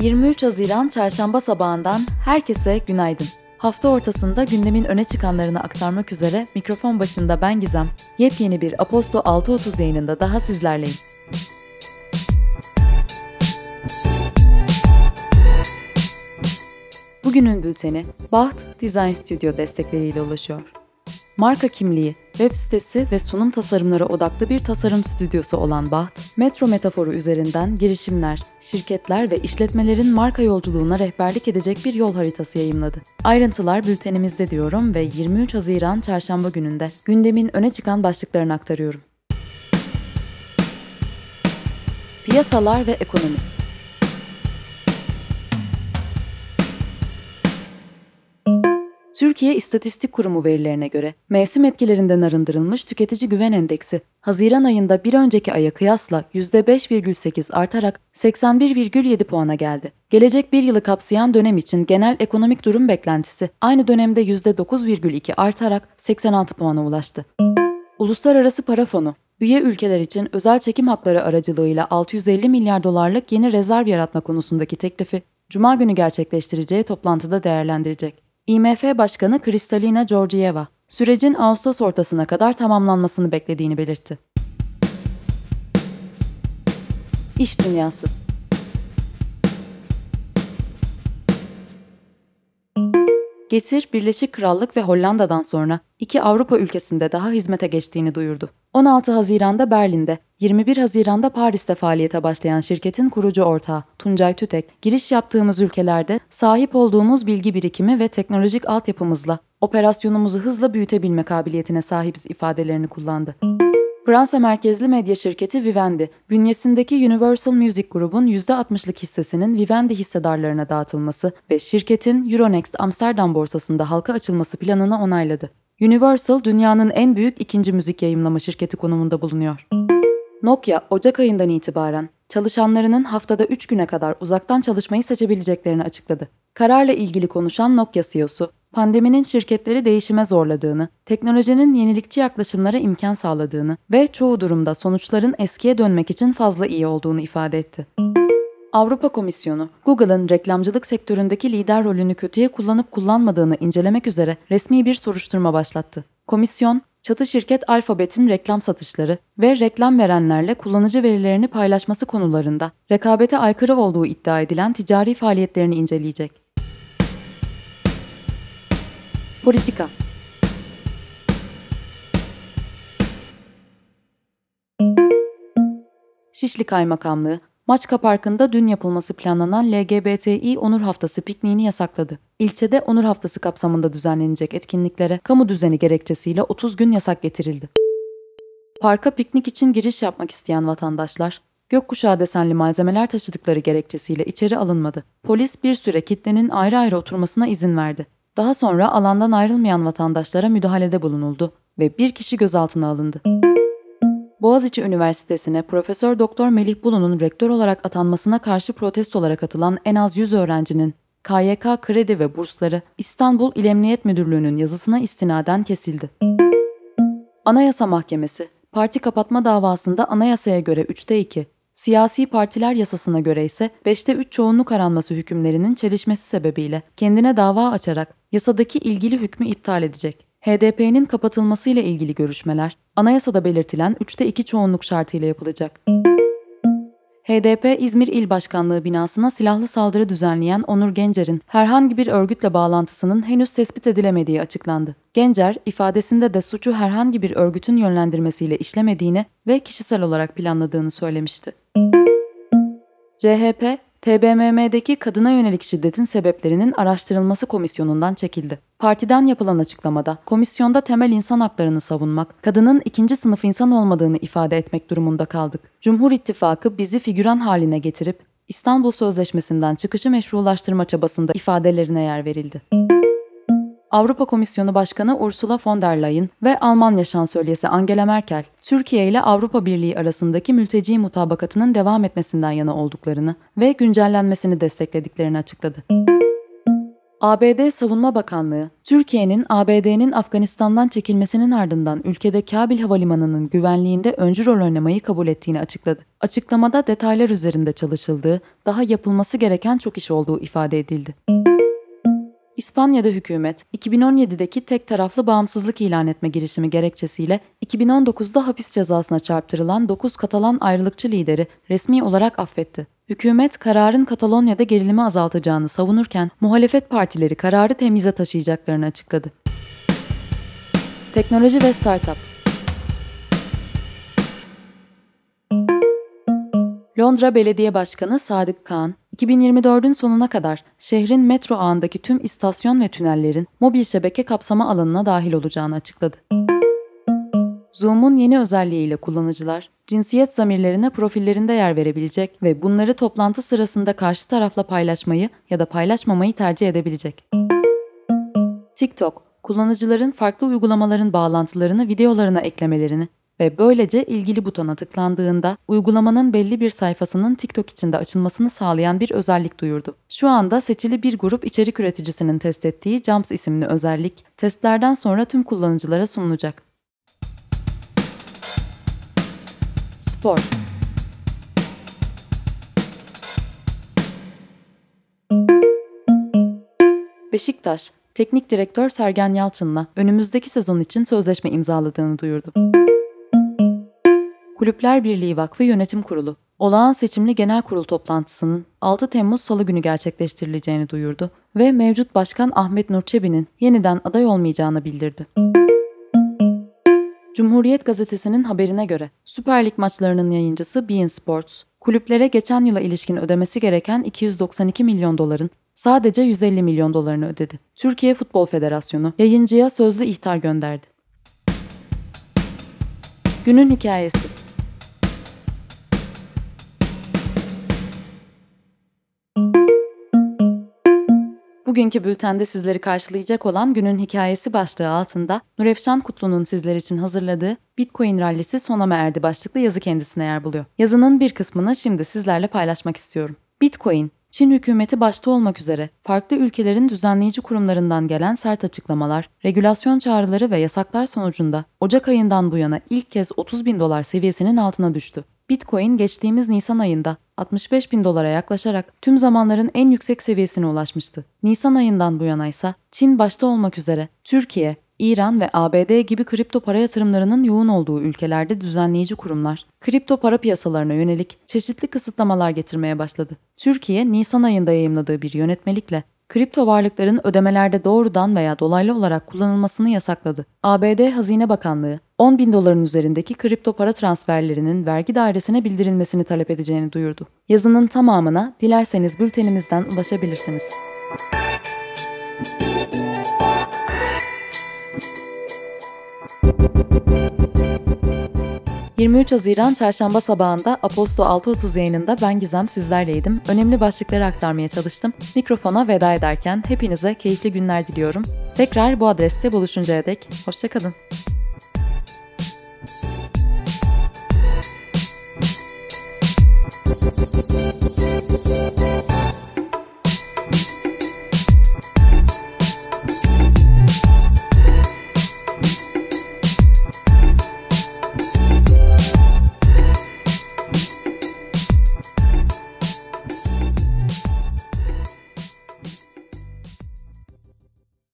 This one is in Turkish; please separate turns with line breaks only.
23 Haziran Çarşamba sabahından herkese günaydın. Hafta ortasında gündemin öne çıkanlarını aktarmak üzere mikrofon başında ben Gizem. Yepyeni bir Aposto 6.30 yayınında daha sizlerleyim. Bugünün bülteni Baht Design Studio destekleriyle ulaşıyor. Marka kimliği, web sitesi ve sunum tasarımları odaklı bir tasarım stüdyosu olan Baht, metro metaforu üzerinden girişimler, şirketler ve işletmelerin marka yolculuğuna rehberlik edecek bir yol haritası yayımladı. Ayrıntılar bültenimizde diyorum ve 23 Haziran Çarşamba gününde gündemin öne çıkan başlıklarını aktarıyorum. Piyasalar ve ekonomi Türkiye İstatistik Kurumu verilerine göre mevsim etkilerinden arındırılmış tüketici güven endeksi Haziran ayında bir önceki aya kıyasla %5,8 artarak 81,7 puana geldi. Gelecek bir yılı kapsayan dönem için genel ekonomik durum beklentisi aynı dönemde %9,2 artarak 86 puana ulaştı. Uluslararası Para Fonu, üye ülkeler için özel çekim hakları aracılığıyla 650 milyar dolarlık yeni rezerv yaratma konusundaki teklifi Cuma günü gerçekleştireceği toplantıda değerlendirecek. IMF Başkanı Kristalina Georgieva, sürecin Ağustos ortasına kadar tamamlanmasını beklediğini belirtti. İş Dünyası Getir, Birleşik Krallık ve Hollanda'dan sonra iki Avrupa ülkesinde daha hizmete geçtiğini duyurdu. 16 Haziran'da Berlin'de, 21 Haziran'da Paris'te faaliyete başlayan şirketin kurucu ortağı Tuncay Tütek, giriş yaptığımız ülkelerde sahip olduğumuz bilgi birikimi ve teknolojik altyapımızla operasyonumuzu hızla büyütebilme kabiliyetine sahibiz ifadelerini kullandı. Fransa merkezli medya şirketi Vivendi, bünyesindeki Universal Music Group'un %60'lık hissesinin Vivendi hissedarlarına dağıtılması ve şirketin Euronext Amsterdam borsasında halka açılması planını onayladı. Universal, dünyanın en büyük ikinci müzik yayımlama şirketi konumunda bulunuyor. Nokia, Ocak ayından itibaren çalışanlarının haftada 3 güne kadar uzaktan çalışmayı seçebileceklerini açıkladı. Kararla ilgili konuşan Nokia CEO'su, pandeminin şirketleri değişime zorladığını, teknolojinin yenilikçi yaklaşımlara imkan sağladığını ve çoğu durumda sonuçların eskiye dönmek için fazla iyi olduğunu ifade etti. Avrupa Komisyonu, Google'ın reklamcılık sektöründeki lider rolünü kötüye kullanıp kullanmadığını incelemek üzere resmi bir soruşturma başlattı. Komisyon, çatı şirket Alphabet'in reklam satışları ve reklam verenlerle kullanıcı verilerini paylaşması konularında rekabete aykırı olduğu iddia edilen ticari faaliyetlerini inceleyecek. Politika Şişli Kaymakamlığı, Maçka Parkı'nda dün yapılması planlanan LGBTİ Onur Haftası pikniğini yasakladı. İlçede Onur Haftası kapsamında düzenlenecek etkinliklere kamu düzeni gerekçesiyle 30 gün yasak getirildi. Parka piknik için giriş yapmak isteyen vatandaşlar, gökkuşağı desenli malzemeler taşıdıkları gerekçesiyle içeri alınmadı. Polis bir süre kitlenin ayrı ayrı oturmasına izin verdi. Daha sonra alandan ayrılmayan vatandaşlara müdahalede bulunuldu ve bir kişi gözaltına alındı. Boğaziçi Üniversitesi'ne Profesör Doktor Melih Bulu'nun rektör olarak atanmasına karşı protestolara katılan en az 100 öğrencinin KYK kredi ve bursları İstanbul İl Emniyet Müdürlüğü'nün yazısına istinaden kesildi. Anayasa Mahkemesi, parti kapatma davasında anayasaya göre 3'te 2, siyasi partiler yasasına göre ise 5'te 3 çoğunluk aranması hükümlerinin çelişmesi sebebiyle kendine dava açarak yasadaki ilgili hükmü iptal edecek. HDP'nin kapatılmasıyla ilgili görüşmeler anayasada belirtilen 3'te 2 çoğunluk şartıyla yapılacak. HDP İzmir İl Başkanlığı binasına silahlı saldırı düzenleyen Onur Gencer'in herhangi bir örgütle bağlantısının henüz tespit edilemediği açıklandı. Gencer, ifadesinde de suçu herhangi bir örgütün yönlendirmesiyle işlemediğini ve kişisel olarak planladığını söylemişti. CHP, TBMM'deki kadına yönelik şiddetin sebeplerinin araştırılması komisyonundan çekildi. Partiden yapılan açıklamada komisyonda temel insan haklarını savunmak, kadının ikinci sınıf insan olmadığını ifade etmek durumunda kaldık. Cumhur İttifakı bizi figüran haline getirip İstanbul Sözleşmesi'nden çıkışı meşrulaştırma çabasında ifadelerine yer verildi. Avrupa Komisyonu Başkanı Ursula von der Leyen ve Almanya Şansölyesi Angela Merkel, Türkiye ile Avrupa Birliği arasındaki mülteci mutabakatının devam etmesinden yana olduklarını ve güncellenmesini desteklediklerini açıkladı. ABD Savunma Bakanlığı, Türkiye'nin ABD'nin Afganistan'dan çekilmesinin ardından ülkede Kabil Havalimanı'nın güvenliğinde öncü rol oynamayı kabul ettiğini açıkladı. Açıklamada detaylar üzerinde çalışıldığı, daha yapılması gereken çok iş olduğu ifade edildi. İspanya'da hükümet 2017'deki tek taraflı bağımsızlık ilan etme girişimi gerekçesiyle 2019'da hapis cezasına çarptırılan 9 Katalan ayrılıkçı lideri resmi olarak affetti. Hükümet kararın Katalonya'da gerilimi azaltacağını savunurken muhalefet partileri kararı temize taşıyacaklarını açıkladı. Teknoloji ve Startup Londra Belediye Başkanı Sadık Kağan, 2024'ün sonuna kadar şehrin metro ağındaki tüm istasyon ve tünellerin mobil şebeke kapsama alanına dahil olacağını açıkladı. Zoom'un yeni özelliğiyle kullanıcılar, cinsiyet zamirlerine profillerinde yer verebilecek ve bunları toplantı sırasında karşı tarafla paylaşmayı ya da paylaşmamayı tercih edebilecek. TikTok, kullanıcıların farklı uygulamaların bağlantılarını videolarına eklemelerini ve böylece ilgili butona tıklandığında uygulamanın belli bir sayfasının TikTok içinde açılmasını sağlayan bir özellik duyurdu. Şu anda seçili bir grup içerik üreticisinin test ettiği Jumps isimli özellik testlerden sonra tüm kullanıcılara sunulacak. Spor Beşiktaş, teknik direktör Sergen Yalçın'la önümüzdeki sezon için sözleşme imzaladığını duyurdu. Kulüpler Birliği Vakfı Yönetim Kurulu, olağan seçimli genel kurul toplantısının 6 Temmuz Salı günü gerçekleştirileceğini duyurdu ve mevcut başkan Ahmet Nur Çebi'nin yeniden aday olmayacağını bildirdi. Cumhuriyet Gazetesi'nin haberine göre Süper Lig maçlarının yayıncısı Bein Sports, kulüplere geçen yıla ilişkin ödemesi gereken 292 milyon doların sadece 150 milyon dolarını ödedi. Türkiye Futbol Federasyonu yayıncıya sözlü ihtar gönderdi. Günün hikayesi Bugünkü bültende sizleri karşılayacak olan günün hikayesi başlığı altında Nurefşan Kutlu'nun sizler için hazırladığı Bitcoin rallisi sona erdi başlıklı yazı kendisine yer buluyor. Yazının bir kısmını şimdi sizlerle paylaşmak istiyorum. Bitcoin, Çin hükümeti başta olmak üzere farklı ülkelerin düzenleyici kurumlarından gelen sert açıklamalar, regülasyon çağrıları ve yasaklar sonucunda Ocak ayından bu yana ilk kez 30 bin dolar seviyesinin altına düştü. Bitcoin geçtiğimiz Nisan ayında 65 bin dolara yaklaşarak tüm zamanların en yüksek seviyesine ulaşmıştı. Nisan ayından bu yana ise Çin başta olmak üzere Türkiye, İran ve ABD gibi kripto para yatırımlarının yoğun olduğu ülkelerde düzenleyici kurumlar, kripto para piyasalarına yönelik çeşitli kısıtlamalar getirmeye başladı. Türkiye, Nisan ayında yayımladığı bir yönetmelikle kripto varlıkların ödemelerde doğrudan veya dolaylı olarak kullanılmasını yasakladı. ABD Hazine Bakanlığı, 10 bin doların üzerindeki kripto para transferlerinin vergi dairesine bildirilmesini talep edeceğini duyurdu. Yazının tamamına dilerseniz bültenimizden ulaşabilirsiniz. 23 Haziran Çarşamba sabahında Aposto 6.30 yayınında ben Gizem sizlerleydim. Önemli başlıkları aktarmaya çalıştım. Mikrofona veda ederken hepinize keyifli günler diliyorum. Tekrar bu adreste buluşuncaya dek hoşçakalın.